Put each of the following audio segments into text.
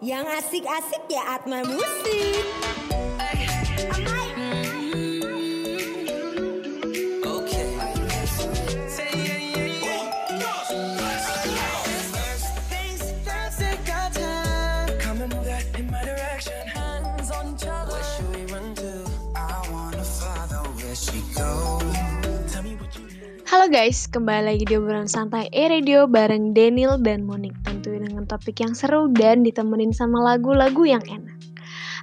Yang asik-asik ya Atma Musik. Halo guys, kembali lagi di obrolan santai E-Radio bareng Daniel dan Monik Tentunya dengan topik yang seru dan ditemenin sama lagu-lagu yang enak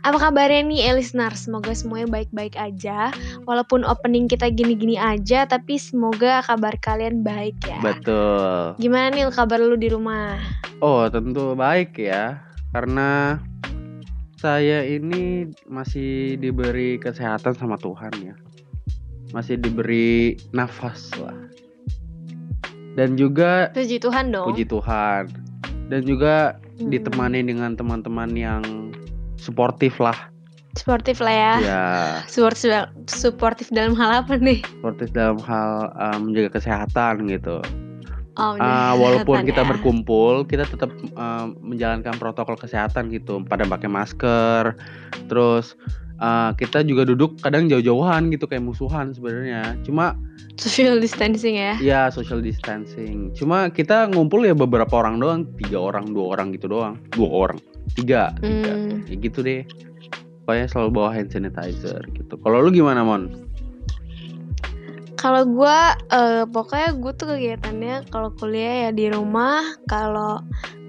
Apa kabarnya nih Elisnar? Semoga semuanya baik-baik aja Walaupun opening kita gini-gini aja Tapi semoga kabar kalian baik ya Betul. Gimana nih kabar lu di rumah? Oh, tentu baik ya. Karena saya ini masih diberi kesehatan sama Tuhan ya. Masih diberi nafas lah. Dan juga Puji Tuhan dong puji Tuhan. Dan juga Hmm. ditemani dengan teman-teman yang suportif lah. Sportif lah ya Ya, Sportif, Suportif dalam hal apa nih? suportif dalam hal uh, menjaga kesehatan gitu. Oh, menjaga walaupun kita ya. berkumpul, kita tetap ah, menjalankan protokol kesehatan gitu, pada pakai masker. Terus ah, kita juga duduk kadang jauh-jauhan gitu kayak musuhan sebenarnya. Cuma Social distancing ya ya social distancing. Cuma kita ngumpul ya beberapa orang doang, tiga orang, dua orang gitu doang, dua orang, tiga, tiga. Hmm. Ya gitu deh. Pokoknya selalu bawa hand sanitizer gitu. Kalau lu gimana mon? Kalau gua eh, pokoknya gue tuh kegiatannya kalau kuliah ya di rumah, kalau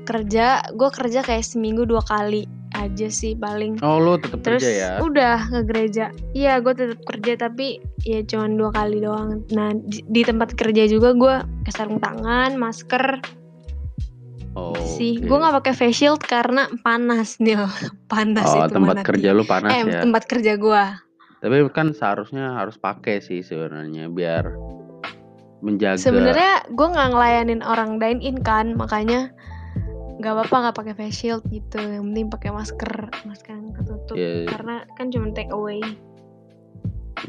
kerja gue kerja kayak seminggu dua kali aja sih paling. Oh lu tetap Terus kerja ya? udah ke gereja. Iya gue tetap kerja tapi ya cuman dua kali doang. Nah di, di tempat kerja juga gue pakai sarung tangan, masker Oh, sih. oke. Gue nggak pakai face shield karena panas nih panas Oh itu tempat kerja lu panas Eh ya? tempat kerja gue. Tapi kan seharusnya harus pakai sih sebenarnya biar menjaga. Sebenarnya gue nggak ngelayanin orang dine in kan, makanya nggak apa-apa nggak pakai face shield gitu. Yang penting pakai masker, masker yang ketutup. Iya, iya. Karena kan cuma take away.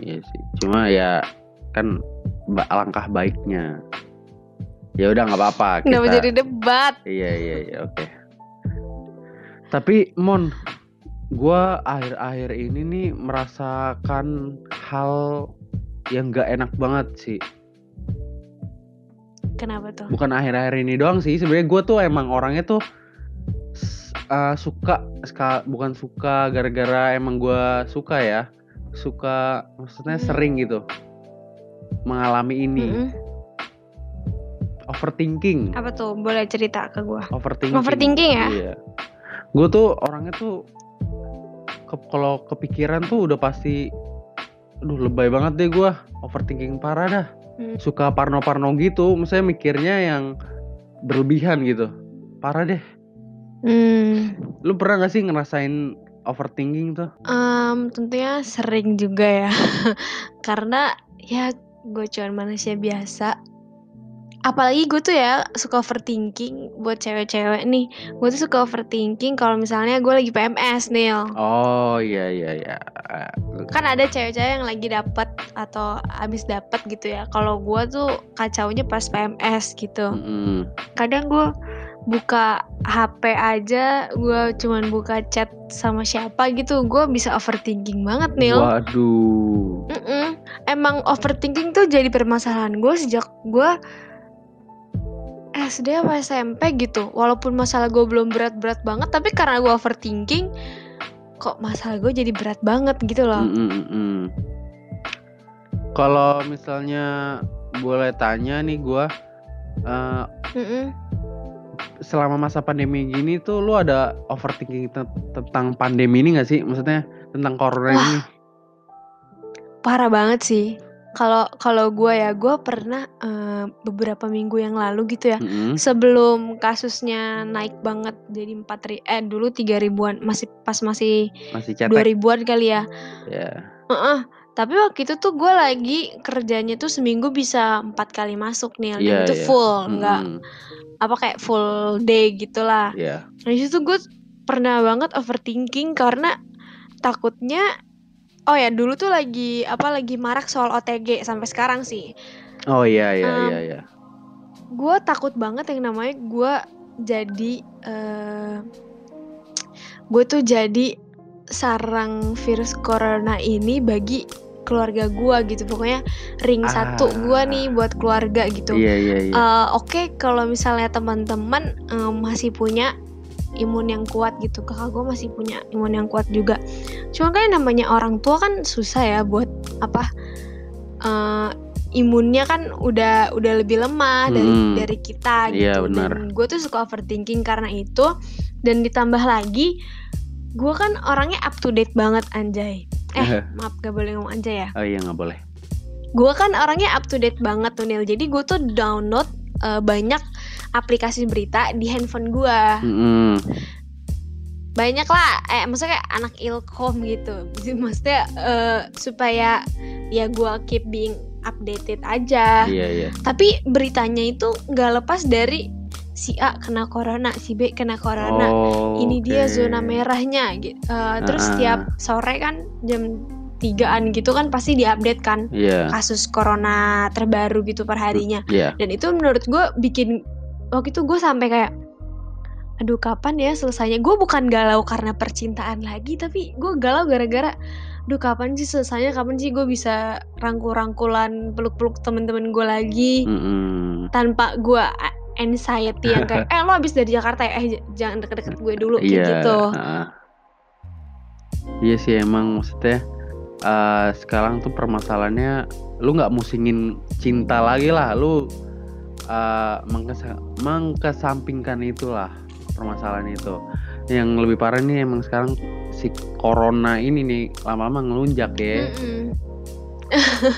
Iya sih. Cuma ya kan alangkah baiknya. Ya udah nggak apa-apa. Nggak mau kita- jadi debat. Iya iya iya oke. Tapi Mon, gua akhir-akhir ini nih merasakan hal yang nggak enak banget sih. Kenapa tuh? bukan akhir-akhir ini doang sih sebenarnya gue tuh emang orangnya tuh uh, suka ska- bukan suka gara-gara emang gue suka ya suka maksudnya Hmm. sering gitu mengalami ini Mm-mm. overthinking Apa tuh? Boleh cerita ke gue. overthinking Overthinking ya? iya gue tuh orangnya tuh ke- kalau kepikiran tuh udah pasti aduh lebay banget deh gue overthinking parah dah Hmm. suka parno-parno gitu misalnya mikirnya yang berlebihan gitu parah deh Hmm. lu pernah gak sih ngerasain overthinking tuh Em, tentunya sering juga ya. Karena ya gue cuma manusia biasa. Apalagi gue tuh ya suka overthinking buat cewek-cewek nih. Gue tuh suka overthinking kalau misalnya gue lagi PMS nih. oh iya iya iya kan ada cewek-cewek yang lagi dapat atau abis dapat gitu ya kalau gua tuh kacaunya pas PMS gitu Mm-mm. kadang gua buka HP aja gua cuman buka chat sama siapa gitu gua bisa overthinking banget nih waduh Mm-mm. emang overthinking tuh jadi permasalahan gue sejak gue SD apa SMP gitu walaupun masalah gue belum berat-berat banget tapi karena gue overthinking kok masalah gue jadi berat banget gitu loh Mm-mm, mm-mm. kalau misalnya boleh tanya nih gua eh, Mm-mm. selama masa pandemi gini tuh lu ada overthinking te- tentang pandemi ini gak sih maksudnya tentang corona Wah. ini parah banget sih kalau kalau gue ya gue pernah eh, beberapa minggu yang lalu gitu ya Mm-mm. sebelum kasusnya naik banget jadi empat eh dulu tiga ribuan masih pas masih dua ribuan kali ya ya Heeh. tapi waktu itu tuh gue lagi kerjanya tuh seminggu bisa empat kali masuk nih Iya, itu iya. full nggak Mm-mm. apa kayak full day gitulah Iya. Nah itu gue pernah banget overthinking karena takutnya oh ya dulu tuh lagi apa lagi marak soal OTG sampai sekarang sih. Oh iya iya Um, iya iya. Gue takut banget yang namanya gue jadi eh gue tuh jadi sarang virus corona ini bagi keluarga gue gitu pokoknya ring Ah. satu gue nih buat keluarga gitu Iya iya iya. Eh, Oke, kalau misalnya teman-teman eh, masih punya imun yang kuat gitu, kakak gue masih punya imun yang kuat juga. Cuma kan namanya orang tua kan susah ya buat apa? eh, imunnya kan udah udah lebih lemah dari Hmm. dari kita Iya, gitu. benar. Dan gue tuh suka overthinking karena itu. Dan ditambah lagi, gue kan orangnya up to date banget anjay. Eh, maaf gak boleh ngomong anjay ya oh iya nggak boleh. gue kan orangnya up to date banget tuh Nil jadi gue tuh download eh, banyak aplikasi berita di handphone gue Mm-mm. banyak lah eh maksudnya kayak anak ilkom gitu maksudnya eh, supaya ya gue keep being updated aja Iya iya. tapi beritanya itu nggak lepas dari si A kena corona si B kena corona Oh, ini dia oke. zona merahnya gitu. Eh, terus Ah. setiap sore kan jam tigaan gitu kan pasti diupdate kan Iya. kasus corona terbaru gitu per harinya Iya. dan itu menurut gue bikin waktu itu gue sampai kayak aduh kapan ya selesainya gue bukan galau karena percintaan lagi tapi gue galau gara-gara aduh kapan sih selesainya kapan sih gue bisa rangkul-rangkulan peluk-peluk temen-temen gue lagi Mm-mm. tanpa gue anxiety yang kayak eh lo habis dari Jakarta ya eh jangan deket-deket gue dulu kayak Iya. gitu heeh. Iya sih emang maksudnya eh, sekarang tuh permasalahannya lu nggak musingin cinta lagi lah, lu eh, mengkesa- mengkesampingkan itulah permasalahan itu. Yang lebih parah nih emang sekarang si corona ini nih lama-lama ngelunjak ya.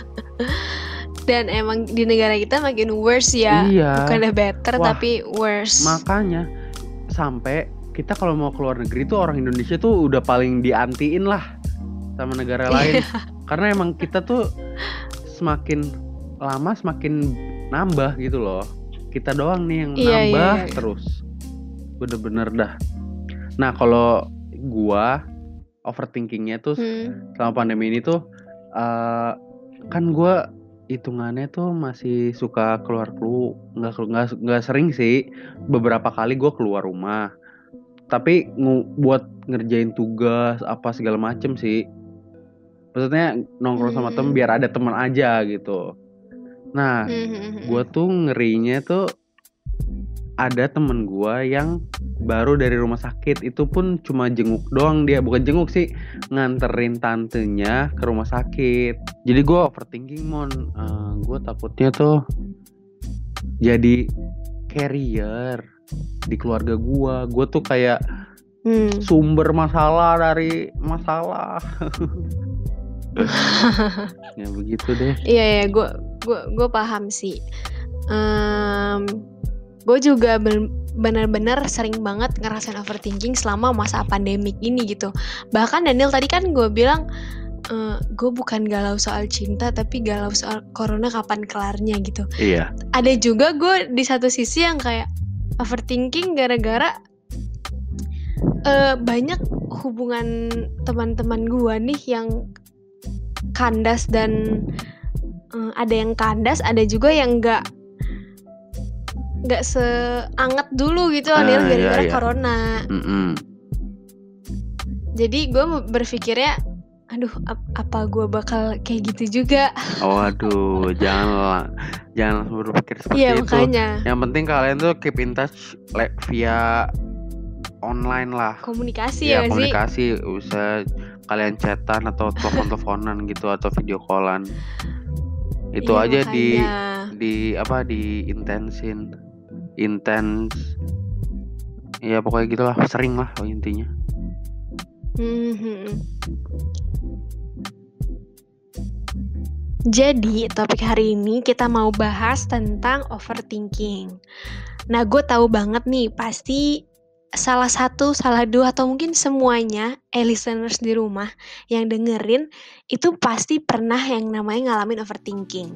Dan emang di negara kita makin worse ya Iya. bukannya better Wah, tapi worse Makanya sampai kita kalau mau keluar negeri tuh orang Indonesia tuh udah paling diantiin lah sama negara lain. Karena emang kita tuh semakin lama semakin nambah gitu loh. Kita doang nih yang Iya, iya, nambah iya. terus. Bener-bener dah. Nah, kalau gua overthinkingnya tuh Hmm. selama pandemi ini tuh eh, kan gua hitungannya tuh masih suka keluar keluar nggak nggak nggak sering sih beberapa kali gue keluar rumah tapi ngu- buat ngerjain tugas apa segala macem sih maksudnya nongkrong sama Hmm. temen biar ada teman aja gitu nah Hmm. gue tuh ngerinya tuh ada temen gua yang baru dari rumah sakit. Itu pun cuma jenguk doang dia bukan jenguk sih nganterin tantenya ke rumah sakit. Jadi gua overthinking mon. Eh, gua takutnya tuh jadi carrier di keluarga gua. Gua tuh kayak Hmm. sumber masalah dari masalah ya begitu deh Iya ya, gue gue gue paham sih. gue juga ben- bener-bener sering banget ngerasain overthinking selama masa pandemik ini gitu. Bahkan Daniel tadi kan gue bilang gue bukan galau soal cinta tapi galau soal corona kapan kelarnya gitu. iya Ada juga gue di satu sisi yang kayak overthinking gara-gara eh, banyak hubungan teman-teman gue nih yang kandas dan eh, ada yang kandas, ada juga yang nggak nggak seanget dulu gitu Ah, Anil iya, gara-gara iya. corona. Mm-mm. Jadi gue berpikirnya, aduh ap- apa gue bakal kayak gitu juga? Oh aduh, janganlah, jangan langsung berpikir seperti Iya itu. makanya Yang penting kalian tuh keep in touch le- via online lah. komunikasi Ya ya, sih. komunikasi, usah kalian chatan atau telepon-teleponan gitu atau video callan. Itu Iya, aja di makanya. di apa di intensin, intens. Ya pokoknya gitulah, sering lah oh, intinya. Mhm. Jadi topik hari ini kita mau bahas tentang overthinking. Nah gue tahu banget nih pasti salah satu, salah dua atau mungkin semuanya eh listeners di rumah yang dengerin itu pasti pernah yang namanya ngalamin overthinking.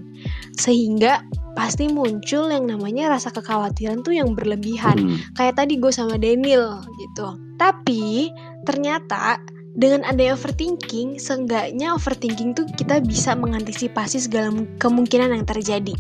Sehingga pasti muncul yang namanya rasa kekhawatiran tuh yang berlebihan Hmm. kayak tadi gue sama Daniel gitu. Tapi ternyata dengan adanya overthinking, seenggaknya overthinking tuh kita bisa mengantisipasi segala kemungkinan yang terjadi.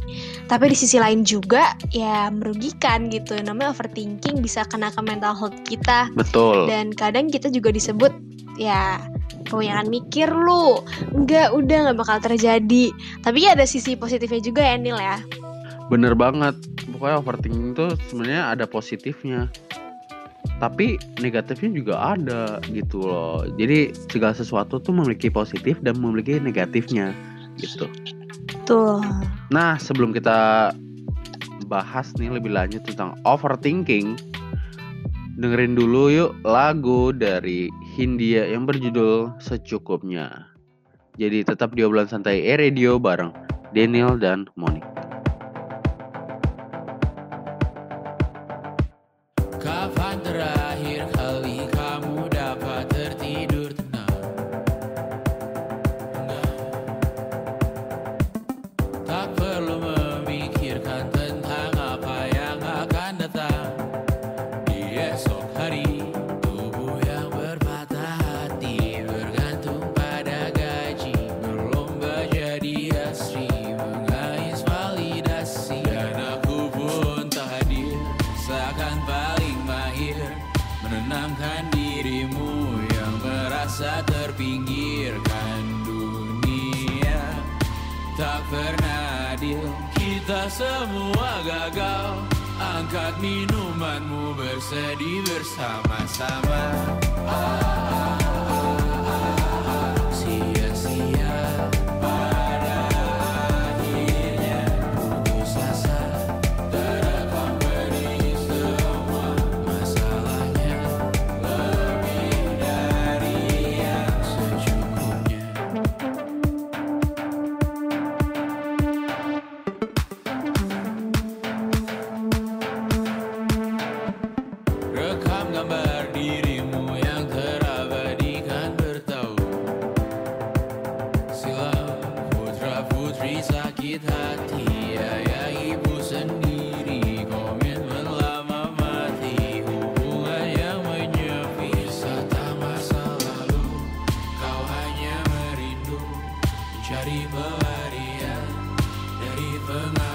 Tapi di sisi lain juga ya merugikan gitu. Namanya overthinking bisa kena ke mental health kita. Betul. Dan kadang kita juga disebut ya kebanyakan mikir lu. Enggak, udah nggak bakal terjadi. Tapi ya ada sisi positifnya juga ya Nil ya. Bener banget. Pokoknya overthinking tuh sebenarnya ada positifnya tapi negatifnya juga ada gitu loh. Jadi segala sesuatu tuh memiliki positif dan memiliki negatifnya gitu. Tuh nah sebelum kita bahas nih lebih lanjut tentang overthinking dengerin dulu yuk lagu dari Hindia yang berjudul secukupnya. Jadi tetap di obrolan santai e radio bareng Daniel dan Monik semua gagal Angkat minumanmu bersedih bersama-sama ah.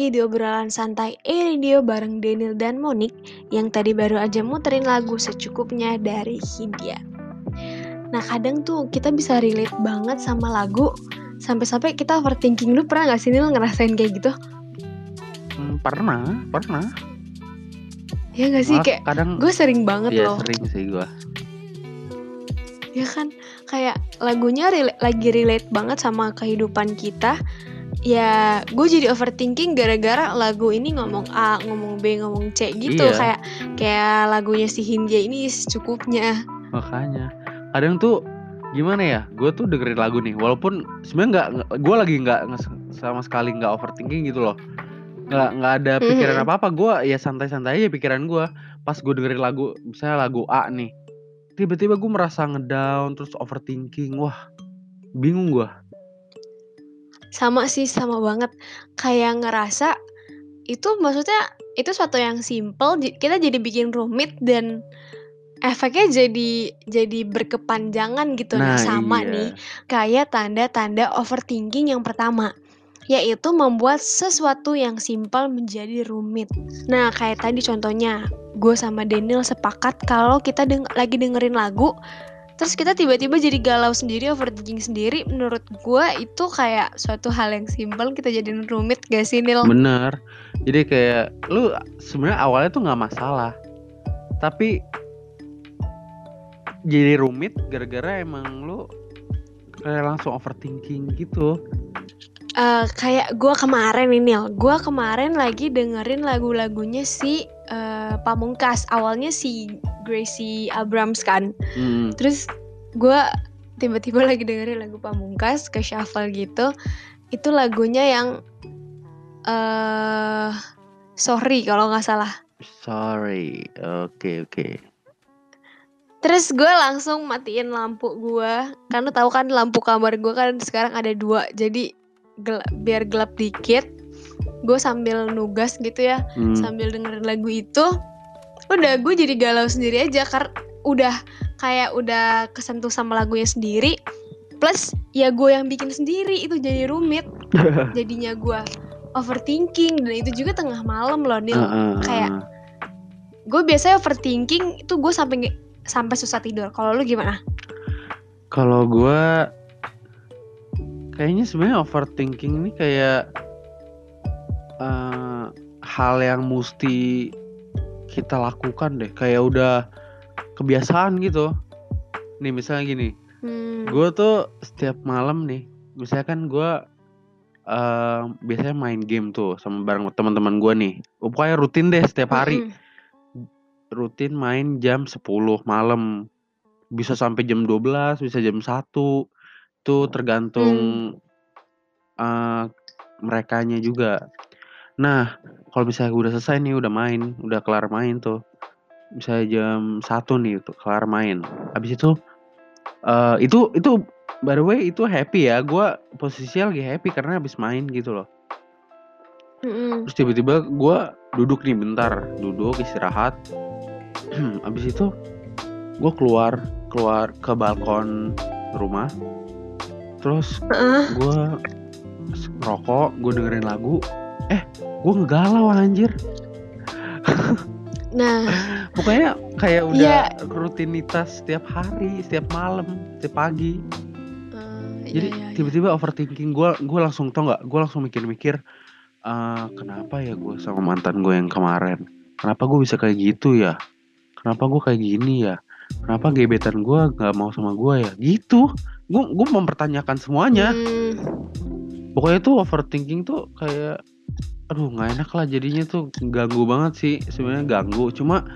lagi di obrolan santai E-Radio bareng Daniel dan Monik yang tadi baru aja muterin lagu secukupnya dari Hindia. Nah kadang tuh kita bisa relate banget sama lagu sampai-sampai kita overthinking. Lu pernah gak sih Nil ngerasain kayak gitu? Hmm, pernah, pernah. Ya gak sih kayak kadang gue sering banget ya, loh. sering sih gue. Ya kan kayak lagunya rela lagi relate banget sama kehidupan kita ya gue jadi overthinking gara-gara lagu ini ngomong A, ngomong B, ngomong C gitu iya. kayak kayak lagunya si Hindia ini secukupnya. Makanya kadang tuh gimana ya, gue tuh dengerin lagu nih, walaupun sebenarnya nggak, gue lagi nggak sama sekali nggak overthinking gitu loh, nggak nggak ada pikiran mm -hmm. apa apa, gue ya santai-santai aja pikiran gue. Pas gue dengerin lagu, misalnya lagu A nih, tiba-tiba gue merasa ngedown terus overthinking wah bingung gue Sama sih, sama banget. Kayak ngerasa itu maksudnya itu suatu yang simple kita jadi bikin rumit dan efeknya jadi jadi berkepanjangan gitu nah, nah sama iya nih kayak tanda-tanda overthinking yang pertama yaitu membuat sesuatu yang simpel menjadi rumit. Nah, kayak tadi contohnya, gue sama Daniel sepakat kalau kita deng lagi dengerin lagu, terus kita tiba-tiba jadi galau sendiri, overthinking sendiri. Menurut gue itu kayak suatu hal yang simpel kita jadiin rumit gak sih, Nil? bener jadi kayak lu sebenarnya awalnya tuh nggak masalah tapi jadi rumit gara-gara emang lu kayak langsung overthinking gitu Eh, kayak gue kemarin ini, Nil. Gue kemarin lagi dengerin lagu-lagunya si eh, Pamungkas. Awalnya si Gracie Abrams kan. Hmm. Terus gue tiba-tiba lagi dengerin lagu Pamungkas ke shuffle gitu. Itu lagunya yang eh sorry kalau nggak salah. sorry oke oke Terus gue langsung matiin lampu gue. Karena tahu kan lampu kamar gue kan sekarang ada dua. Jadi gel- biar gelap dikit. Gue sambil nugas gitu ya. Hmm. Sambil dengerin lagu itu. Udah gue jadi galau sendiri aja. Karena udah kayak udah kesentuh sama lagunya sendiri. Plus ya gue yang bikin sendiri. Itu jadi rumit. Jadinya gue overthinking. Dan itu juga tengah malam loh Nil. Heeh, kayak heeh. gue biasanya overthinking itu gue sampai sampai susah tidur kalau lu gimana Kalau gue kayaknya sebenarnya overthinking ini kayak eh, hal yang mesti kita lakukan deh. Kayak udah kebiasaan gitu. Nih misalnya gini, hmm. gue tuh setiap malam nih, misalnya kan gue eh, biasanya main game tuh sama bareng teman-teman gue nih. Pokoknya rutin deh setiap hari. Mm-mm. rutin main jam 10 malam. Bisa sampai jam 12, bisa jam 1. Itu tergantung eh merekanya juga. Nah, kalau misalnya gue udah selesai nih, udah main, udah kelar main tuh. Misalnya jam 1 nih tuh kelar main. Habis itu eh itu itu by the way itu happy ya. Gua posisinya lagi happy karena habis main gitu loh. Terus tiba-tiba gua duduk nih bentar, duduk istirahat. Abis itu gue keluar keluar ke balkon rumah. Terus gue ngerokok, gue dengerin lagu. Eh, gue ngegalau anjir. nah Pokoknya kayak udah Iya. rutinitas setiap hari, setiap malam, setiap pagi. eh, Jadi iya, iya, iya. tiba-tiba overthinking gue, gue langsung tau nggak? Gue langsung mikir-mikir, "Eh, kenapa ya gue sama mantan gue yang kemarin? Kenapa gue bisa kayak gitu ya? Kenapa gue kayak gini ya? Kenapa gebetan gue nggak mau sama gue ya? Gitu. Gue gue mempertanyakan semuanya. Hmm, Pokoknya tuh overthinking tuh kayak, aduh nggak enak lah jadinya tuh. Ganggu banget sih. Sebenarnya ganggu. Cuma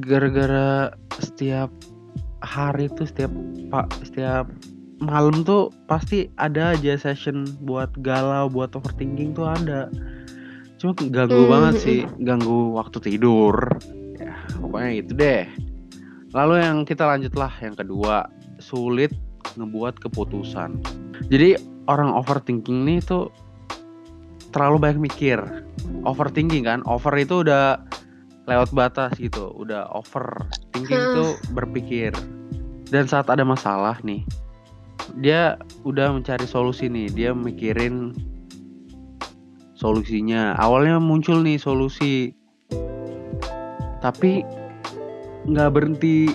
gara-gara setiap hari tuh setiap pak setiap malam tuh pasti ada aja session buat galau buat overthinking tuh ada. Cuma ganggu Hmm, banget hmm, sih ganggu waktu tidur. Ya pokoknya itu deh. Lalu yang kita lanjutlah yang kedua sulit ngebuat keputusan. Jadi orang overthinking nih tuh terlalu banyak mikir. Overthinking kan? Over itu udah lewat batas gitu. Udah over thinking Hah. tuh berpikir. Dan saat ada masalah nih dia udah mencari solusi nih. Dia mikirin solusinya. Awalnya muncul nih solusi. Tapi nggak berhenti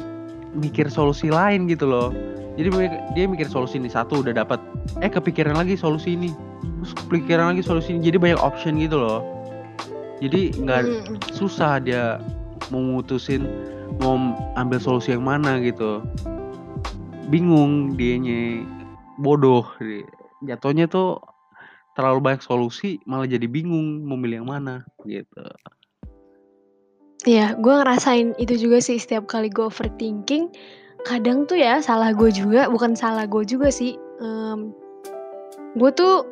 mikir solusi lain gitu loh. Jadi dia mikir solusi ini satu udah dapat eh kepikiran lagi solusi ini terus kepikiran lagi solusi ini jadi banyak option gitu loh. Jadi nggak mm, susah dia mau mutusin mau ambil solusi yang mana gitu. Bingung dianya. Bodoh jatuhnya tuh terlalu banyak solusi malah jadi bingung mau milih yang mana gitu. Iya, gue ngerasain itu juga sih setiap kali gue overthinking. Kadang tuh ya salah gue juga, bukan salah gue juga sih. gue tuh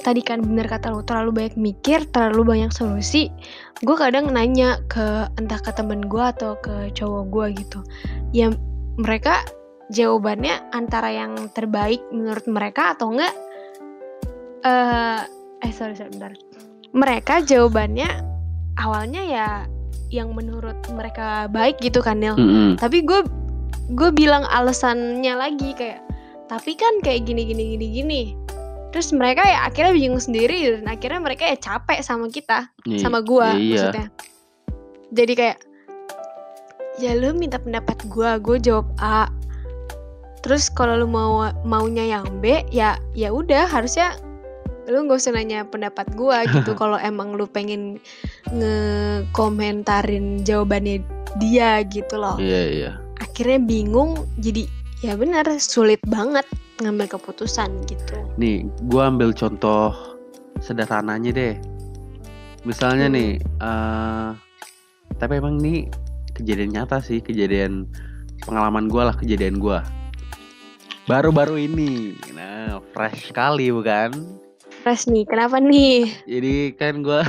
tadi kan bener kata lo terlalu banyak mikir, terlalu banyak solusi. Gue kadang nanya ke entah ke temen gue atau ke cowok gue gitu. ya mereka jawabannya antara yang terbaik menurut mereka atau enggak eh eh sorry sorry bentar mereka jawabannya awalnya ya yang menurut mereka baik gitu kan Nil Mm-mm. tapi gue gue bilang alasannya lagi kayak tapi kan kayak gini gini gini gini terus mereka ya akhirnya bingung sendiri dan akhirnya mereka ya capek sama kita Iya, sama gua iya. maksudnya. Jadi kayak ya lu minta pendapat gua gue jawab A. Terus kalau lu mau maunya yang B ya ya udah harusnya lu nggak usah nanya pendapat gua gitu. Kalau emang lu pengen ngekomentarin jawabannya dia gitu loh. Iya iya. akhirnya bingung jadi ya benar sulit banget ngambil keputusan gitu Nih, gua ambil contoh sederhananya deh. Misalnya Hmm. nih, eh tapi emang ini kejadian nyata sih, kejadian pengalaman gua lah, kejadian gua. Baru-baru ini, nah fresh sekali bukan? Fresh nih kenapa nih Jadi kan gua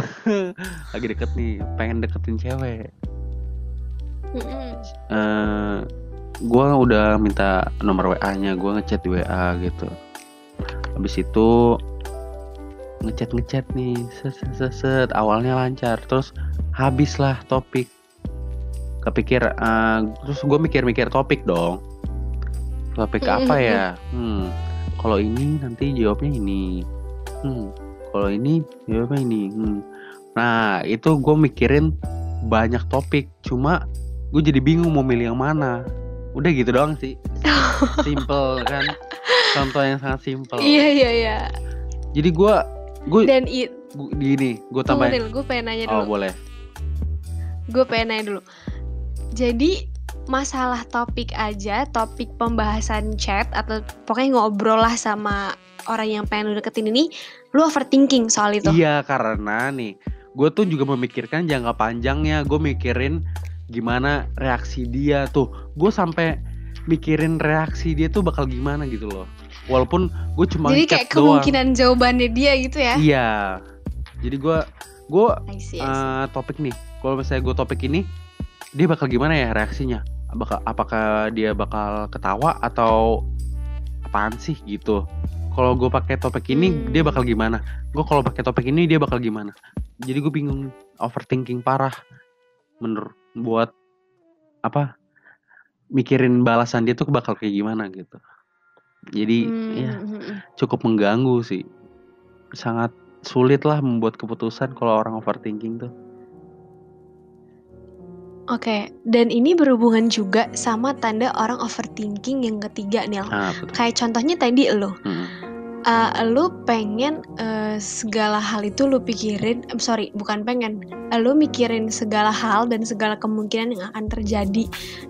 lagi deket nih, pengen deketin cewek. Mm-mm. eh gua udah minta nomor WA-nya, gua ngechat di WA gitu. Habis itu ngechat ngechat nih, set, set, set, set. awalnya lancar, terus habislah topik. Kepikir, eh, terus gue mikir-mikir topik dong. Topik apa ya? Hmm, kalau ini nanti jawabnya ini. Hmm, kalau ini jawabnya ini. Hmm. Nah itu gue mikirin banyak topik, cuma gue jadi bingung mau milih yang mana udah gitu doang sih. Simple kan? Contoh yang sangat simple. Iya iya iya. Jadi gue gue dan i- gini gue tambahin. Gue pengen nanya oh dulu. boleh. Gue pengen nanya dulu. Jadi masalah topik aja topik pembahasan chat atau pokoknya ngobrol lah sama orang yang pengen lu deketin ini lu overthinking soal itu. Iya karena nih gue tuh juga memikirkan jangka panjangnya. Gue mikirin gimana reaksi dia tuh. Gue sampai mikirin reaksi dia tuh bakal gimana gitu loh. Walaupun gue cuma jadi kayak doang. kemungkinan jawabannya dia gitu ya? Iya. Jadi gue gue eh, topik nih. Kalau misalnya gue topik ini dia bakal gimana ya reaksinya? Apakah apakah dia bakal ketawa atau apaan sih gitu? Kalau gue pakai topik ini Hmm. dia bakal gimana? Gue kalau pakai topik ini dia bakal gimana? Jadi gue bingung overthinking parah menurut buat apa mikirin balasan dia tuh bakal kayak gimana gitu jadi Hmm, ya hmm, hmm. cukup mengganggu sih sangat sulit lah membuat keputusan kalau orang overthinking tuh Oke, dan ini berhubungan juga sama tanda orang overthinking yang ketiga, Nil. ah betul Kayak contohnya tadi lo, Mm. Uh, lu pengen uh, segala hal itu lu pikirin, em, sorry, bukan pengen, lu mikirin segala hal dan segala kemungkinan yang akan terjadi.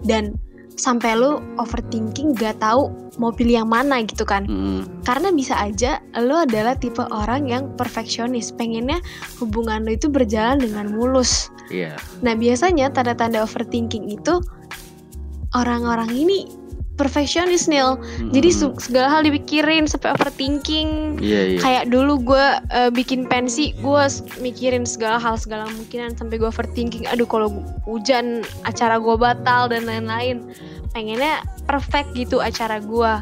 Dan sampai lu overthinking gak tahu mau pilih yang mana gitu kan. Mm. karena bisa aja lu adalah tipe orang yang perfeksionis. Pengennya hubungan lu itu berjalan dengan mulus. Iya. Nah biasanya tanda-tanda overthinking itu orang-orang ini perfeksionis Nil. Jadi Mm. su- segala hal dipikirin sampai overthinking. Iya iya. Kayak dulu gue bikin pensi, gue mikirin segala hal segala kemungkinan sampai gue overthinking. Aduh kalau hujan acara gue batal dan lain-lain. Pengennya perfect gitu acara gue.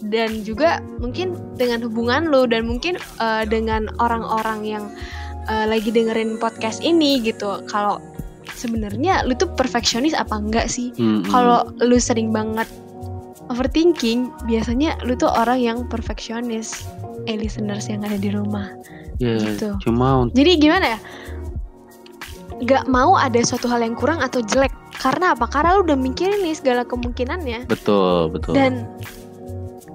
Dan juga mungkin dengan hubungan lo dan mungkin eh, dengan orang-orang yang eh, lagi dengerin podcast ini gitu. Kalau sebenarnya lu tuh perfeksionis apa enggak sih? Mm-mm. Kalau lu sering banget overthinking, biasanya lu tuh orang yang perfeksionis. Eh listeners yang ada di rumah. Iya, gitu. cuma Jadi gimana ya? Gak mau ada suatu hal yang kurang atau jelek. Karena apa? Karena lu udah mikirin nih segala kemungkinannya. betul betul. Dan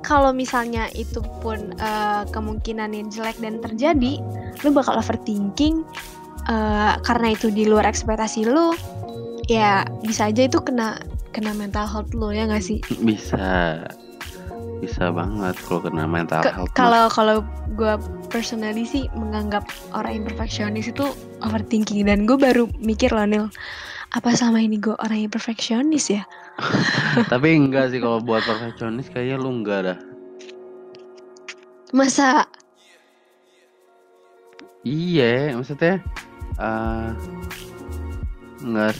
kalau misalnya itu pun eh, kemungkinan yang jelek dan terjadi, lu bakal overthinking eh, karena itu di luar ekspektasi lu. Ya bisa aja itu kena kena mental health lu ya nggak sih? bisa bisa banget kalau kena mental Ke- health. Kalau kalau gue personally sih menganggap orang yang perfeksionis itu overthinking dan gue baru mikir loh Nil apa selama ini gue orang yang perfeksionis ya? Tapi enggak sih kalau buat perfeksionis kayaknya lu enggak dah. Masa Iya, maksudnya eh enggak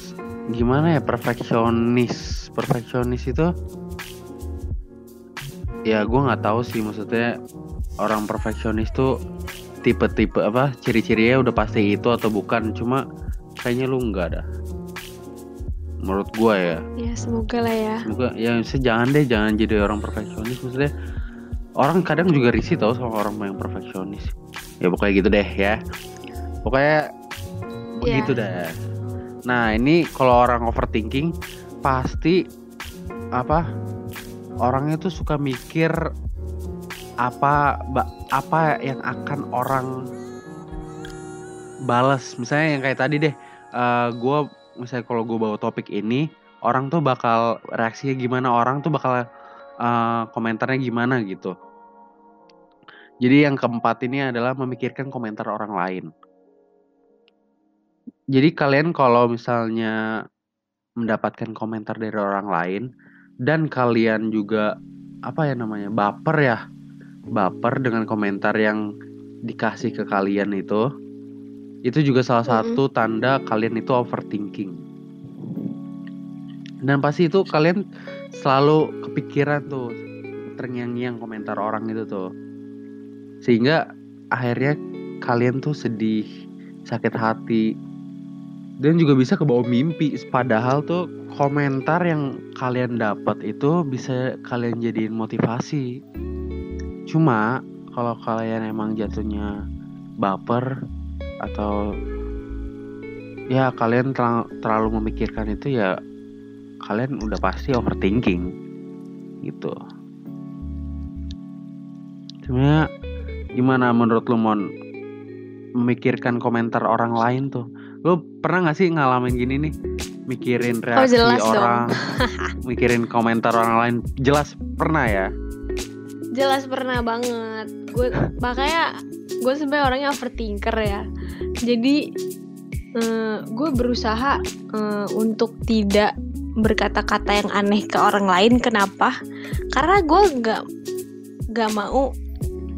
gimana ya perfeksionis. Perfeksionis itu ya gue nggak tahu sih maksudnya orang perfeksionis tuh tipe-tipe apa ciri-cirinya udah pasti itu atau bukan. Cuma kayaknya lu nggak dah menurut gue ya. Ya semoga lah ya. semoga ya jangan deh jangan jadi orang perfeksionis. Maksudnya orang kadang juga risih tau sama orang yang perfeksionis. Ya pokoknya gitu deh ya. Pokoknya begitu dah nah ini kalau orang overthinking pasti apa orangnya tuh suka mikir apa apa yang akan orang balas misalnya yang kayak tadi deh eh gue misalnya kalau gue bawa topik ini orang tuh bakal reaksinya gimana orang tuh bakal eh, komentarnya gimana gitu. Jadi yang keempat ini adalah memikirkan komentar orang lain jadi kalian kalau misalnya mendapatkan komentar dari orang lain dan kalian juga apa ya namanya baper ya baper dengan komentar yang dikasih ke kalian itu itu juga salah satu tanda kalian itu overthinking. Dan pasti itu kalian selalu kepikiran tuh terngiang-ngiang komentar orang itu tuh. Sehingga akhirnya kalian tuh sedih sakit hati dan juga bisa ke bawah mimpi. Padahal tuh komentar yang kalian dapat itu bisa kalian jadiin motivasi. Cuma kalau kalian emang jatuhnya baper atau ya kalian terla- terlalu memikirkan itu ya kalian udah pasti overthinking. Gitu. Sebenarnya gimana menurut lu mon? Memikirkan komentar orang lain tuh lu pernah gak sih ngalamin gini nih mikirin reaksi jelas dong. orang mikirin komentar orang lain jelas pernah ya Jelas pernah banget. Gue makanya gue sebenarnya orangnya overthinker ya. Jadi eh, gue berusaha eh, untuk tidak berkata-kata yang aneh ke orang lain. Kenapa? Karena gue nggak nggak mau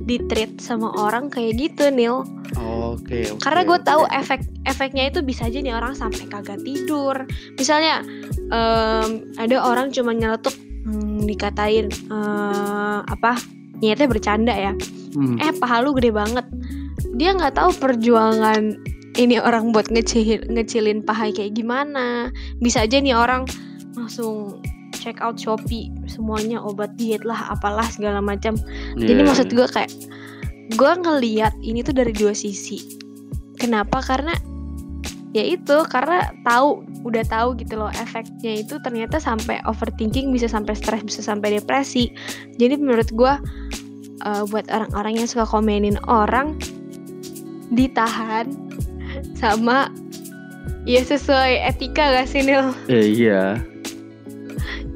ditreat sama orang kayak gitu, Nil. oke oke, Karena gue tahu efek efeknya itu bisa aja nih orang sampai kagak tidur. Misalnya em, ada orang cuma nyeletuk hmm, dikatain eh, apa niatnya bercanda ya. Hmm, Eh paha lu gede banget. Dia nggak tahu perjuangan ini orang buat ngecil ngecilin paha kayak gimana. Bisa aja nih orang langsung check out Shopee semuanya obat diet lah apalah segala macam. Jadi iya, maksud iya. gue kayak gue ngeliat ini tuh dari dua sisi. Kenapa? Karena ya itu karena tahu udah tahu gitu loh efeknya itu ternyata sampai overthinking bisa sampai stres bisa sampai depresi. Jadi menurut gue eh, buat orang-orang yang suka komenin orang ditahan sama ya sesuai etika gak sih Nil? Eh, iya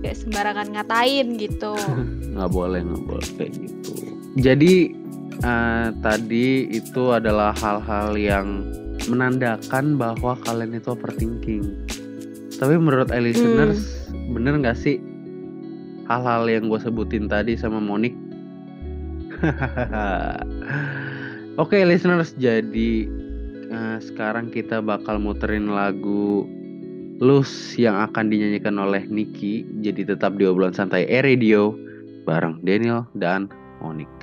Gak sembarangan ngatain gitu. nggak boleh nggak boleh kayak gitu jadi eh, tadi itu adalah hal-hal yang menandakan bahwa kalian itu overthinking tapi menurut Hmm. listeners bener nggak sih hal-hal yang gue sebutin tadi sama Monik oke listeners jadi eh, sekarang kita bakal muterin lagu Lus yang akan dinyanyikan oleh Niki jadi tetap di obrolan santai E Radio bareng Daniel dan Monik.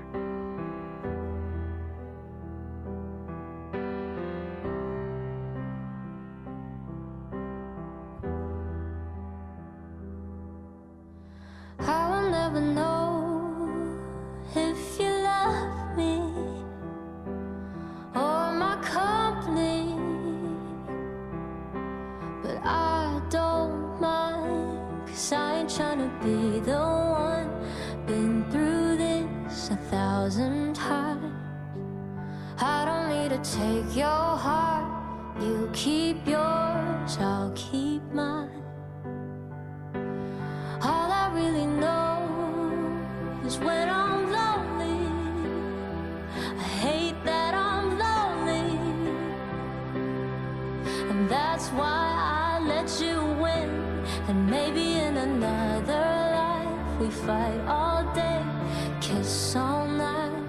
And that's why I let you win. And maybe in another life we fight all day, kiss all night.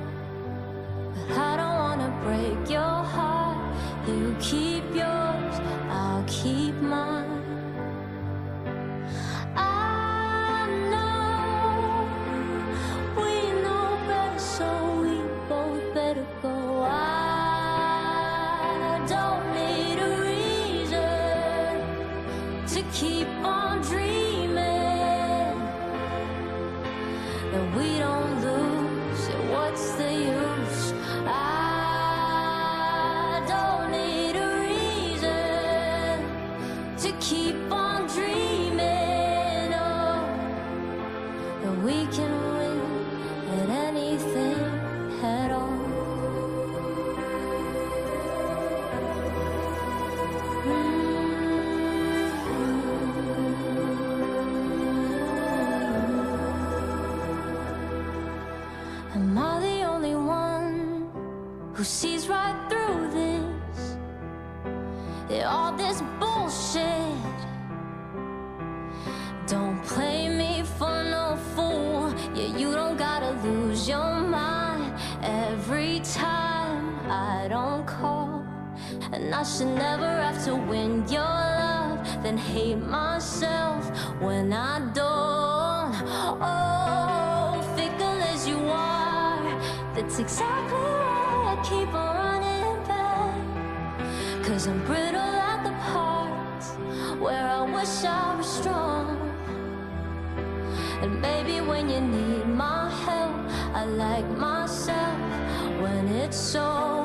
But I don't wanna break your heart. You keep yours, should never have to win your love, then hate myself when I don't. Oh, fickle as you are, that's exactly why I keep on running back. Cause I'm brittle at the parts where I wish I was strong. And maybe when you need my help, I like myself when it's. So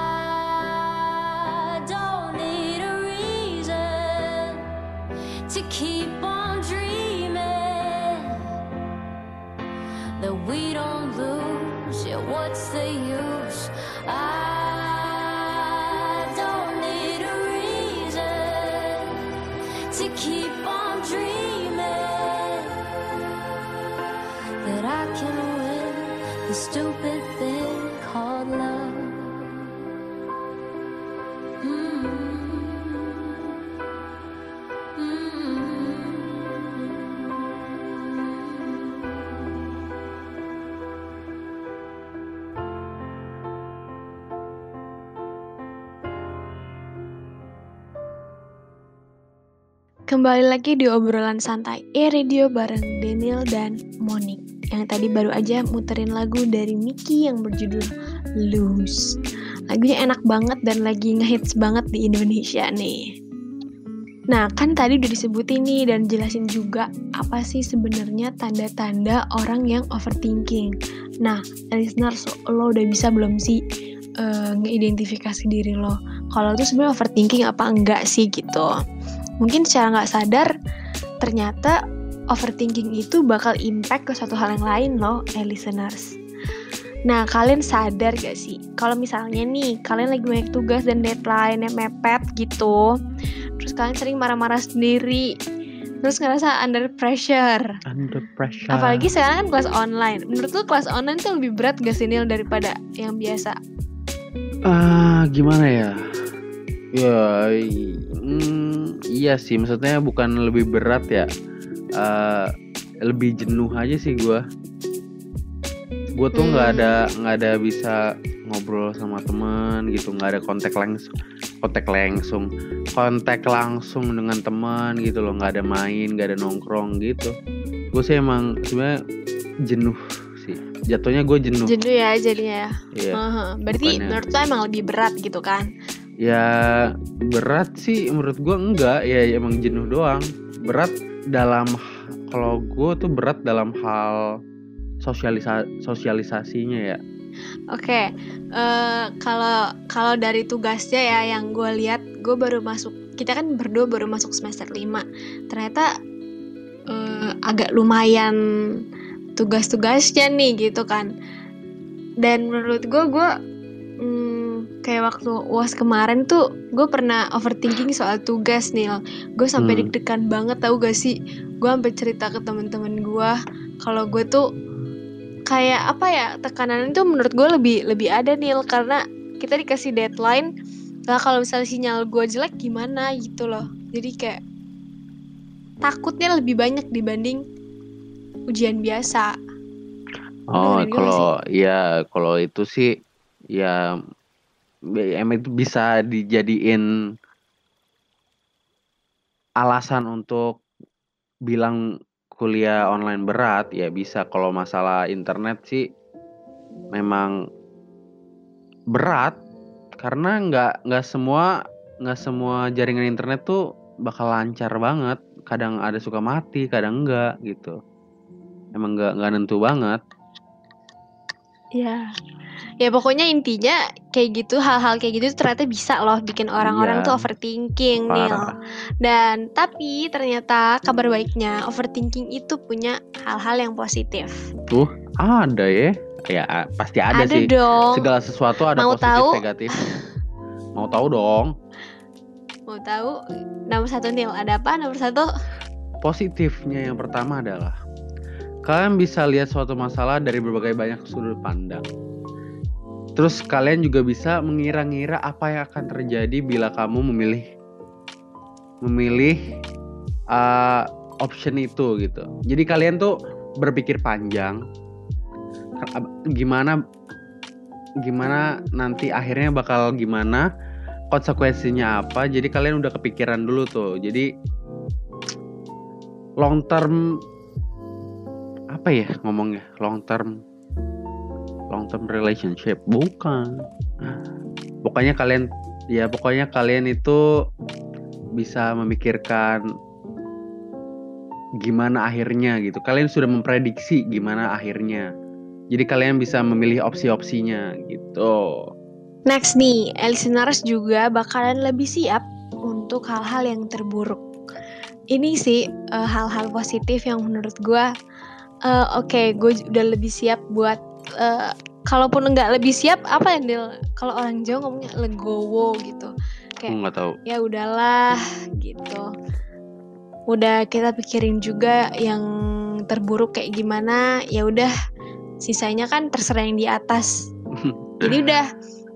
Kembali lagi di obrolan santai E-Radio bareng Daniel dan Monik Yang tadi baru aja muterin lagu dari Miki yang berjudul Lose. Lagunya enak banget dan lagi ngehits banget di Indonesia nih. Nah kan tadi udah disebutin nih dan jelasin juga apa sih sebenarnya tanda-tanda orang yang overthinking. Nah listeners lo udah bisa belum sih eh, ngeidentifikasi diri lo? Kalau itu sebenarnya overthinking apa enggak sih gitu mungkin secara nggak sadar ternyata overthinking itu bakal impact ke suatu hal yang lain loh, eh listeners. Nah, kalian sadar gak sih kalau misalnya nih kalian lagi banyak tugas dan deadline yang mepet gitu, terus kalian sering marah-marah sendiri, terus ngerasa under pressure. Under pressure. Apalagi sekarang kan kelas online. Menurut lu kelas online tuh lebih berat gak sih Nil daripada yang biasa? Ah, gimana ya? Ya, i- mm, iya sih. Maksudnya bukan lebih berat ya. Eh, lebih jenuh aja sih gua. Gue tuh nggak Hmm. ada nggak ada bisa ngobrol sama teman gitu, nggak ada kontak langsung, kontak langsung, kontak langsung dengan teman gitu loh, nggak ada main, nggak ada nongkrong gitu. Gue sih emang sebenarnya jenuh sih. Jatuhnya gue jenuh. Jenuh ya jadinya ya. Iya. Heeh. Berarti Bukannya- menurut lo emang lebih berat gitu kan? Ya berat sih menurut gua enggak ya ya emang jenuh doang. Berat dalam kalau gue tuh berat dalam hal sosialisa sosialisasinya ya. Oke, eh, kalau kalau dari tugasnya ya yang gue lihat, gue baru masuk. Kita kan berdua baru masuk semester 5 Ternyata eh, agak lumayan tugas-tugasnya nih gitu kan. Dan menurut gue, gue hmm, kayak waktu uas kemarin tuh, gue pernah overthinking soal tugas nih. Gue sampai Hmm. deg-degan banget tau gak sih? Gue sampai cerita ke temen-temen gue kalau gue tuh kayak apa ya tekanan itu menurut gue lebih lebih ada nih karena kita dikasih deadline lah kalau misalnya sinyal gue jelek gimana gitu loh jadi kayak takutnya lebih banyak dibanding ujian biasa Oh kalau ya kalau itu sih ya emang itu bisa dijadiin alasan untuk bilang kuliah online berat? Ya bisa kalau masalah internet sih memang berat karena nggak nggak semua nggak semua jaringan internet tuh bakal lancar banget. Kadang ada suka mati kadang enggak gitu. Emang nggak nggak nentu banget. Ya. Ya pokoknya intinya kayak gitu hal-hal kayak gitu tuh ternyata bisa loh bikin orang-orang Iya. tuh overthinking Nil. parah Dan tapi ternyata kabar baiknya overthinking itu punya hal-hal yang positif. ada ya ya pasti ada, sih dong. segala sesuatu ada Mau positif tahu? negatif mau tahu dong Mau tahu nomor satu Nil ada apa nomor satu? positifnya yang pertama adalah kalian bisa lihat suatu masalah dari berbagai banyak sudut pandang. Terus kalian juga bisa mengira-ngira apa yang akan terjadi bila kamu memilih memilih uh, option itu gitu. Jadi kalian tuh berpikir panjang gimana gimana nanti akhirnya bakal gimana konsekuensinya apa. Jadi kalian udah kepikiran dulu tuh. Jadi long term apa ya ngomongnya long term long term relationship. Bukan. Pokoknya kalian ya pokoknya kalian itu bisa memikirkan gimana akhirnya gitu. Kalian sudah memprediksi gimana akhirnya. Jadi kalian bisa memilih opsi-opsinya gitu. Next nih, listeners juga bakalan lebih siap untuk hal-hal yang terburuk. Ini sih eh, hal-hal positif yang menurut gua eh, oke, gue udah lebih siap buat eh, kalaupun nggak lebih siap apa ya Nil? Kalau orang Jawa ngomongnya legowo gitu. aku nggak tahu Ya udahlah gitu. Udah kita pikirin juga yang terburuk kayak gimana, ya udah sisanya kan terserah yang di atas. Jadi udah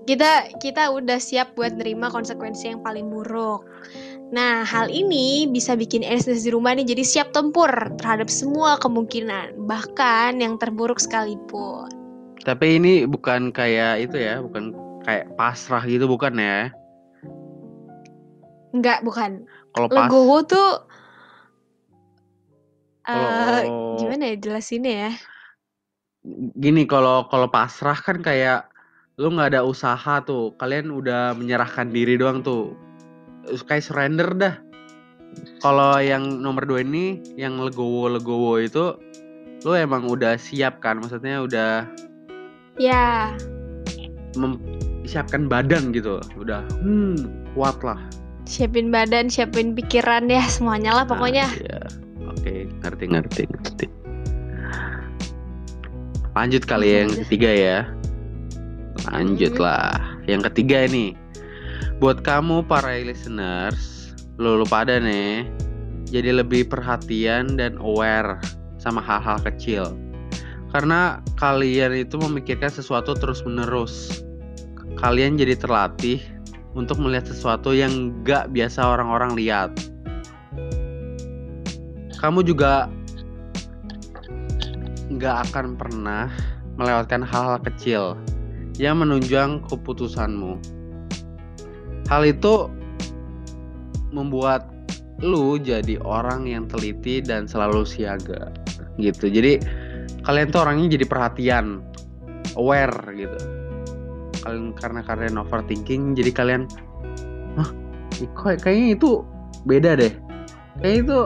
kita kita udah siap buat nerima konsekuensi yang paling buruk. Nah, hal ini bisa bikin Elis di rumah nih jadi siap tempur terhadap semua kemungkinan, bahkan yang terburuk sekalipun. tapi ini bukan kayak itu ya bukan kayak pasrah gitu bukan ya Enggak, bukan. kalau pas Legowo tuh eh kalau gimana ya jelasinnya ya? gini kalau kalau pasrah kan kayak lu nggak ada usaha tuh kalian udah menyerahkan diri doang tuh kayak surrender dah. Kalau yang nomor dua ini yang legowo legowo itu lu emang udah siap kan? Maksudnya udah Ya, mempersiapkan badan gitu. Udah hmm kuat lah. Siapin badan, siapin pikiran ya, semuanya lah pokoknya. Nah, iya. oke ngerti ngerti ngerti. Lanjut kali ya yang ketiga ya. Lanjut Hmm. lah. Yang ketiga ini buat kamu para listeners lo lu pada nih jadi lebih perhatian dan aware sama hal-hal kecil. Karena kalian itu memikirkan sesuatu terus menerus kalian jadi terlatih untuk melihat sesuatu yang gak biasa orang-orang lihat. Kamu juga nggak akan pernah melewatkan hal-hal kecil yang menunjang keputusanmu. Hal itu membuat lu jadi orang yang teliti dan selalu siaga gitu. Jadi kalian tuh orangnya jadi perhatian, aware gitu. Kalian karena kalian overthinking jadi kalian Hah, kok kayaknya itu beda deh. Kayaknya itu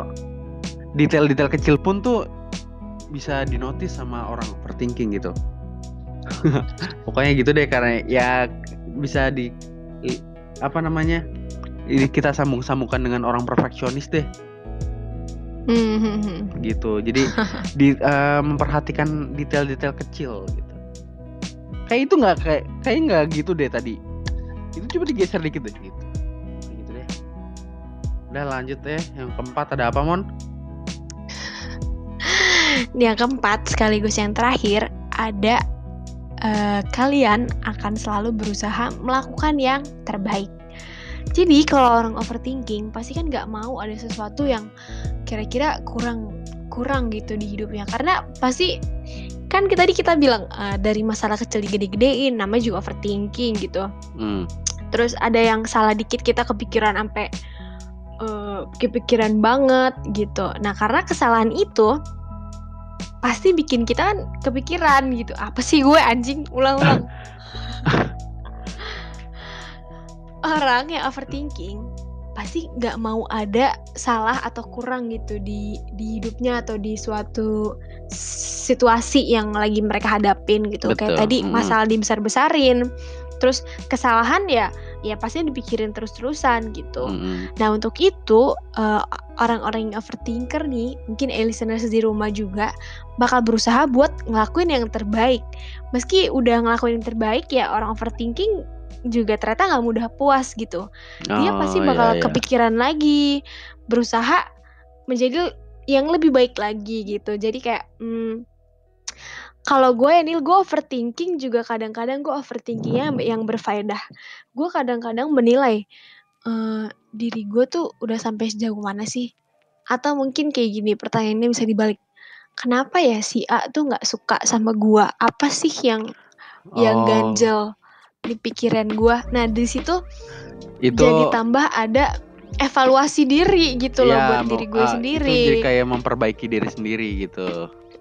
detail-detail kecil pun tuh bisa dinotis sama orang overthinking gitu. Pokoknya gitu deh karena ya bisa di apa namanya? Ini kita sambung-sambungkan dengan orang perfeksionis deh Hmm, hmm, hmm. gitu. Jadi di eh, memperhatikan detail-detail kecil gitu. Kayak itu nggak kayak kayak nggak gitu deh tadi. Itu coba digeser dikit deh gitu. Gitu deh. Udah lanjut deh. Yang keempat ada apa Mon? Yang keempat sekaligus yang terakhir ada eh, kalian akan selalu berusaha melakukan yang terbaik. Jadi kalau orang overthinking pasti kan nggak mau ada sesuatu yang kira-kira kurang kurang gitu di hidupnya karena pasti kan kita tadi kita bilang eh, dari masalah kecil digede-gedein namanya juga overthinking gitu Hmm. terus ada yang salah dikit kita kepikiran sampai eh, kepikiran banget gitu nah karena kesalahan itu pasti bikin kita kan kepikiran gitu apa sih gue anjing? Ulang-ulang. Orang yang overthinking pasti nggak mau ada salah atau kurang gitu di di hidupnya atau di suatu situasi yang lagi mereka hadapin gitu. Betul, kayak tadi masalah dibesar-besarin terus kesalahan ya ya pasti dipikirin terus-terusan gitu Mm-mm. Nah untuk itu eh, orang-orang yang overthinker nih, mungkin eh, listeners di rumah juga bakal berusaha buat ngelakuin yang terbaik. Meski udah ngelakuin yang terbaik ya orang overthinking juga ternyata nggak mudah puas gitu. Dia pasti Oh, bakal iya, iya. kepikiran lagi, berusaha menjadi yang lebih baik lagi gitu. Jadi kayak hmm, kalau gue ya Nil, gue overthinking juga kadang-kadang gue overthinkingnya yang berfaedah. Gue kadang-kadang menilai eh, diri gue tuh udah sampai sejauh mana sih? Atau mungkin kayak gini pertanyaannya bisa dibalik. Kenapa ya si A tuh nggak suka sama gue? Apa sih yang yang Oh, ganjel di pikiran gue? Nah di situ itu jadi tambah ada evaluasi diri gitu loh ya, buat diri gue ah, sendiri. Itu jadi kayak memperbaiki diri sendiri gitu.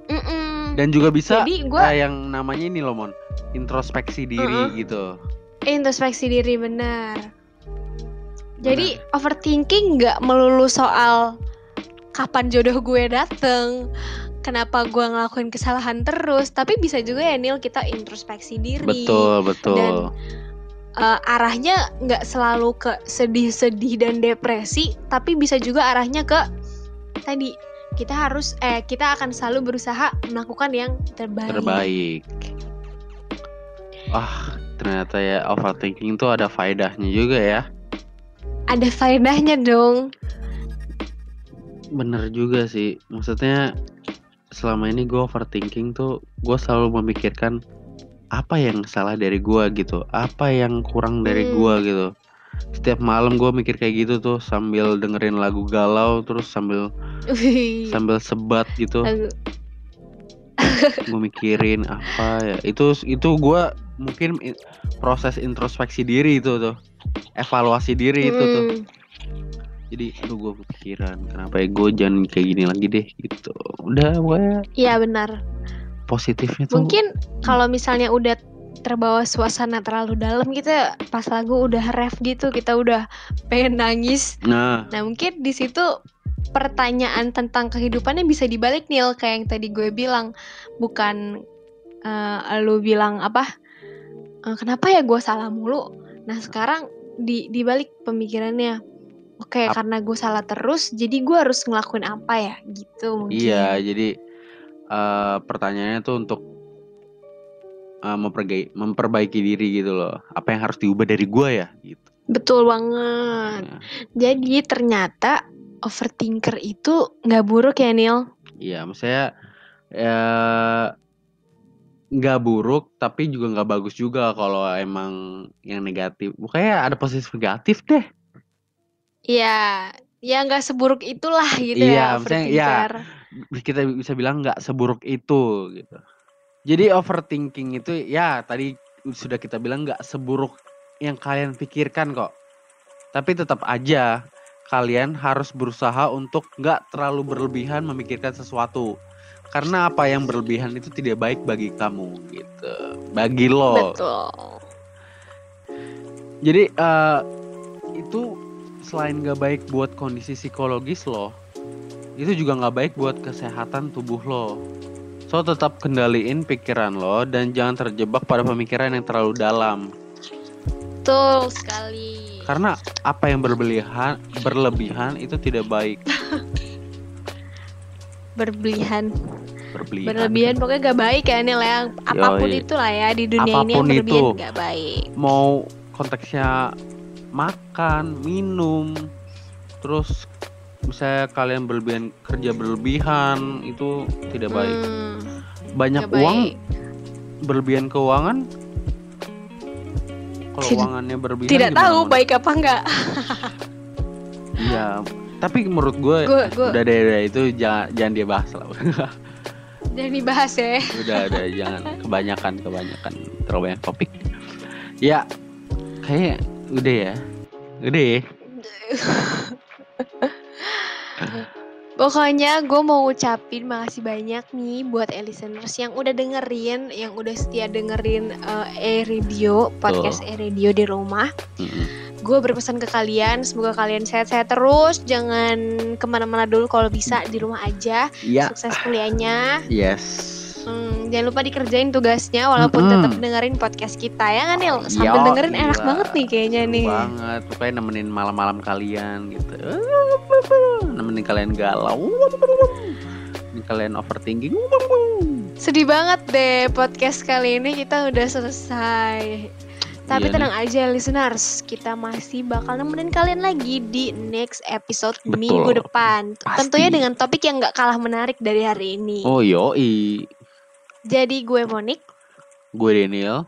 Mm-mm. Dan juga bisa Jadi gue eh, yang namanya ini loh Mon, introspeksi diri gitu. introspeksi diri benar. Jadi overthinking nggak melulu soal kapan jodoh gue dateng, kenapa gue ngelakuin kesalahan terus, tapi bisa juga ya Nil kita introspeksi diri. Betul, betul. Eh, arahnya nggak selalu ke sedih-sedih dan depresi, tapi bisa juga arahnya ke tadi kita harus eh kita akan selalu berusaha melakukan yang terbaik. Terbaik. Wah, ternyata ya overthinking tuh ada faedahnya juga ya. Ada faedahnya dong. Bener juga sih. Maksudnya selama ini gue overthinking tuh gue selalu memikirkan apa yang salah dari gue gitu, apa yang kurang dari Hmm. gue gitu. Setiap malam gue mikir kayak gitu tuh sambil dengerin lagu galau terus sambil sambil sebat gitu. Lagu- gue mikirin apa ya. Itu itu gue mungkin proses introspeksi diri itu tuh. Evaluasi diri itu tuh. Hmm. jadi aduh gue kepikiran kenapa ya gue jangan kayak gini lagi deh gitu. Udah gue Iya benar. positifnya tuh Mungkin kalau misalnya udah terbawa suasana terlalu dalam gitu ya, pas lagu udah ref gitu kita udah pengen nangis. nah Nah mungkin di situ pertanyaan tentang kehidupannya bisa dibalik Nil kayak yang tadi gue bilang bukan eh, lu bilang apa eh, kenapa ya gue salah mulu. Nah sekarang di dibalik pemikirannya oke Ap- karena gue salah terus jadi gue harus ngelakuin apa ya gitu mungkin. iya jadi eh, pertanyaannya tuh untuk eh, mempergai- memperbaiki diri gitu loh apa yang harus diubah dari gue ya gitu Betul banget. Ya. Jadi ternyata overthinker itu nggak buruk ya Nil? Iya, maksudnya ya nggak buruk tapi juga nggak bagus juga kalau emang yang negatif. Pokoknya ada positif negatif deh. Iya, ya nggak seburuk itulah gitu Iya, ya maksudnya, iya. overthinker. Kita bisa bilang nggak seburuk itu gitu. Jadi overthinking itu ya tadi sudah kita bilang nggak seburuk yang kalian pikirkan kok. Tapi tetap aja kalian harus berusaha untuk nggak terlalu berlebihan memikirkan sesuatu. Karena apa yang berlebihan itu tidak baik bagi kamu gitu. Bagi lo. Betul. Jadi eh, itu selain gak baik buat kondisi psikologis lo, itu juga nggak baik buat kesehatan tubuh lo. So tetap kendaliin pikiran lo dan jangan terjebak pada pemikiran yang terlalu dalam. Betul sekali. Karena apa yang berlebihan berlebihan itu tidak baik. Berlebihan. Berlebihan. Berlebihan pokoknya gak baik ya Nil ya. Apa pun Yoi. itulah ya di dunia ini yang Apa pun berlebihan itu. gak baik. Mau konteksnya makan, minum, terus misalnya kalian berlebihan kerja berlebihan itu tidak baik. Hmm, Banyak gak uang baik. berlebihan keuangan kalau Tidak- uangannya berlebihan Tidak tahu Mon? baik apa enggak. iya tapi menurut gue udah deh udah, itu jangan jangan dia bahas lah Jangan dibahas ya. udah udah jangan kebanyakan kebanyakan terlalu banyak topik ya kayak udah ya udah ya Pokoknya gue mau ngucapin makasih banyak nih buat listeners yang udah dengerin, yang udah setia dengerin eh, e-radio, podcast e-radio di rumah. Mm-mm. Gue berpesan ke kalian, semoga kalian sehat-sehat terus, jangan ke mana-mana dulu kalau bisa di rumah aja. ya Sukses kuliahnya. yes Hmm, jangan lupa dikerjain tugasnya walaupun Mm-mm. tetap dengerin podcast kita ya kan Nil? Sambil Yo, dengerin enak gila. banget nih kayaknya Seru nih. banget pokoknya nemenin malam-malam kalian gitu nemenin kalian galau nemenin kalian overthinking Sedih banget deh podcast kali ini kita udah selesai. Tapi Iya tenang aja listeners, kita masih bakal nemenin kalian lagi di next episode Betul. minggu depan. Pasti. Tentunya dengan topik yang gak kalah menarik dari hari ini. oh yoi Jadi gue Monik, gue Daniel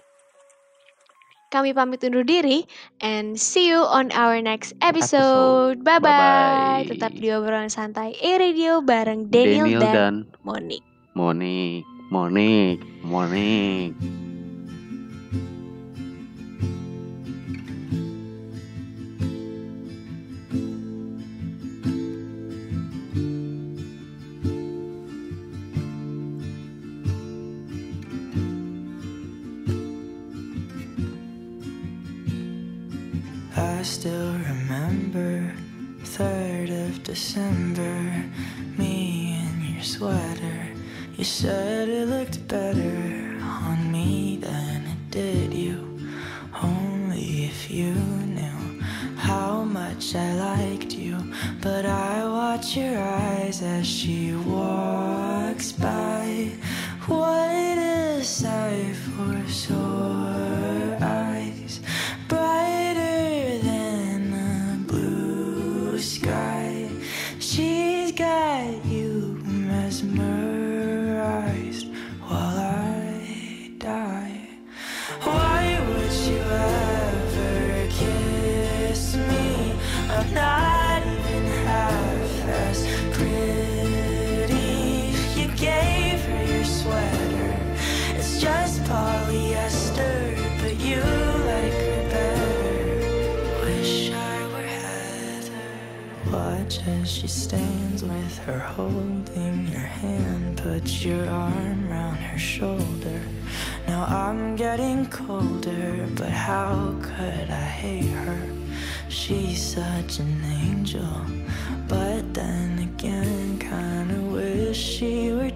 kami pamit undur diri and see you on our next episode. Episode. Bye bye. Bye-bye. Tetap di obrolan santai e-radio bareng Daniel, Daniel dan, dan Monik. Monik Monik Monik I still remember 3rd of December, me in your sweater. You said it looked better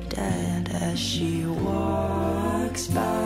dead as she walks by.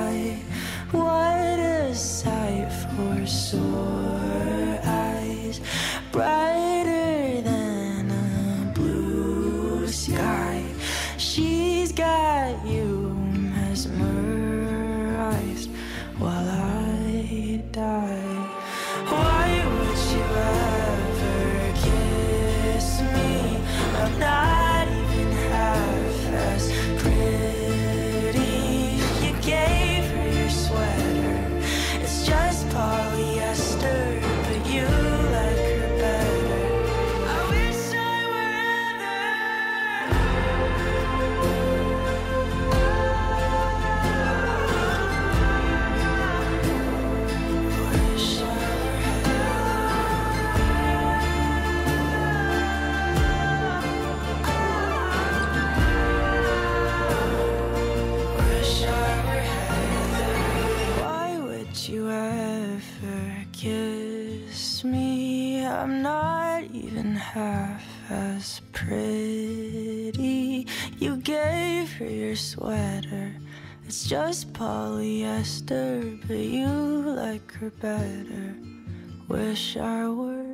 Your sweater. It's just polyester, but you like her better. Wish I were